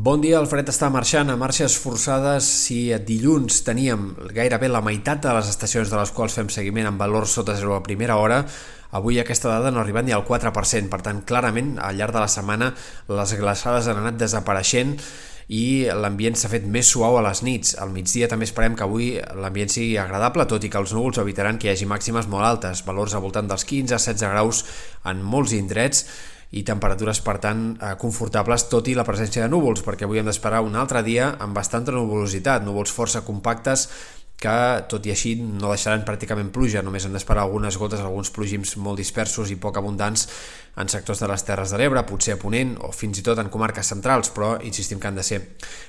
Bon dia, el fred està marxant a marxes forçades. Si dilluns teníem gairebé la meitat de les estacions de les quals fem seguiment amb valors sota zero a primera hora, avui aquesta dada no ha arribat ni al 4%. Per tant, clarament, al llarg de la setmana les glaçades han anat desapareixent i l'ambient s'ha fet més suau a les nits. Al migdia també esperem que avui l'ambient sigui agradable, tot i que els núvols evitaran que hi hagi màximes molt altes, valors al voltant dels 15-16 graus en molts indrets, i temperatures, per tant, eh, confortables, tot i la presència de núvols, perquè avui hem d'esperar un altre dia amb bastanta nuvolositat, núvols força compactes que, tot i així, no deixaran pràcticament pluja, només han d'esperar algunes gotes, alguns plogims molt dispersos i poc abundants en sectors de les Terres de l'Ebre, potser a Ponent o fins i tot en comarques centrals, però insistim que han de ser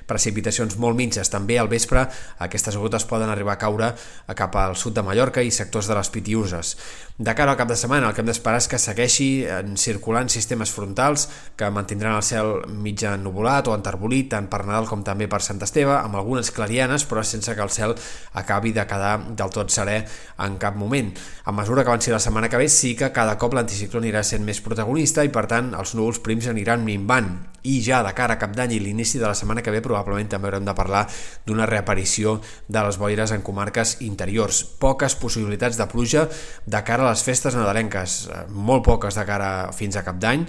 precipitacions molt mitges. També al vespre aquestes gotes poden arribar a caure cap al sud de Mallorca i sectors de les Pitiuses. De cara al cap de setmana el que hem d'esperar és que segueixi circulant sistemes frontals que mantindran el cel mitjà ennubulat o enterbolit tant per Nadal com també per Sant Esteve, amb algunes clarianes però sense que el cel acabi de quedar del tot serè en cap moment. A mesura que avanci la setmana que ve sí que cada cop l'anticicló anirà sent més protagonista i per tant els núvols prims aniran minvant i ja de cara a cap d'any i l'inici de la setmana que ve probablement també haurem de parlar d'una reaparició de les boires en comarques interiors. Poques possibilitats de pluja de cara a les festes nadalenques, eh, molt poques de cara fins a cap d'any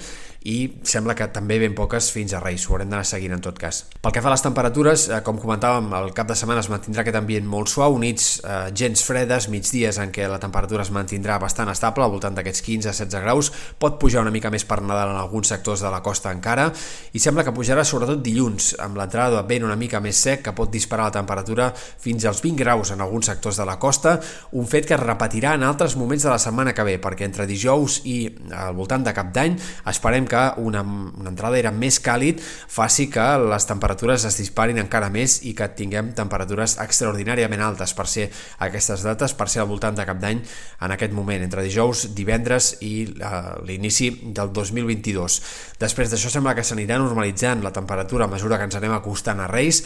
i sembla que també ben poques fins a Reis, ho haurem d'anar seguint en tot cas. Pel que fa a les temperatures, eh, com comentàvem, el cap de setmana es mantindrà aquest ambient molt suau, nits eh, gens fredes, migdies en què la temperatura es mantindrà bastant estable, al voltant d'aquests 15-16 graus, pot pujar una mica més per Nadal en alguns sectors de la costa encara, i sembla que pujarà sobretot dilluns, amb l'entrada de vent una mica més sec, que pot disparar la temperatura fins als 20 graus en alguns sectors de la costa, un fet que es repetirà en altres moments de la setmana que ve, perquè entre dijous i al voltant de cap d'any esperem que una, una entrada era més càlid faci que les temperatures es disparin encara més i que tinguem temperatures extraordinàriament altes per ser aquestes dates, per ser al voltant de cap d'any en aquest moment, entre dijous, divendres i uh, l'inici del 2022. Després d'això sembla que s'anirà normalitzant la temperatura a mesura que ens anem acostant a Reis,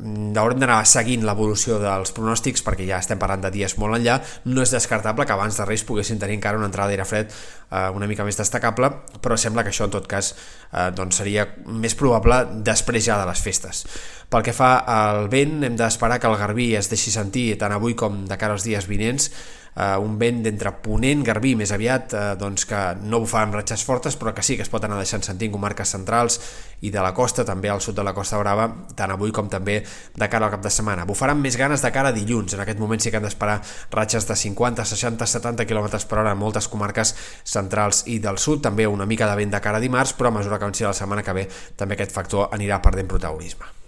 Mm, haurem d'anar seguint l'evolució dels pronòstics perquè ja estem parlant de dies molt enllà. No és descartable que abans de Reis poguessin tenir encara una entrada d'aire fred eh, una mica més destacable però sembla que això en tot cas eh, doncs seria més probable després ja de les festes. Pel que fa al vent hem d'esperar que el Garbí es deixi sentir tant avui com de cara als dies vinents eh, un vent d'entre ponent, garbí més aviat, eh, doncs que no bufarà amb ratxes fortes, però que sí que es pot anar deixant sentir en comarques centrals i de la costa, també al sud de la Costa Brava, tant avui com també de cara al cap de setmana. Bufaran més ganes de cara a dilluns, en aquest moment sí que han d'esperar ratxes de 50, 60, 70 km per hora en moltes comarques centrals i del sud, també una mica de vent de cara a dimarts, però a mesura que avanci la setmana que ve també aquest factor anirà perdent protagonisme.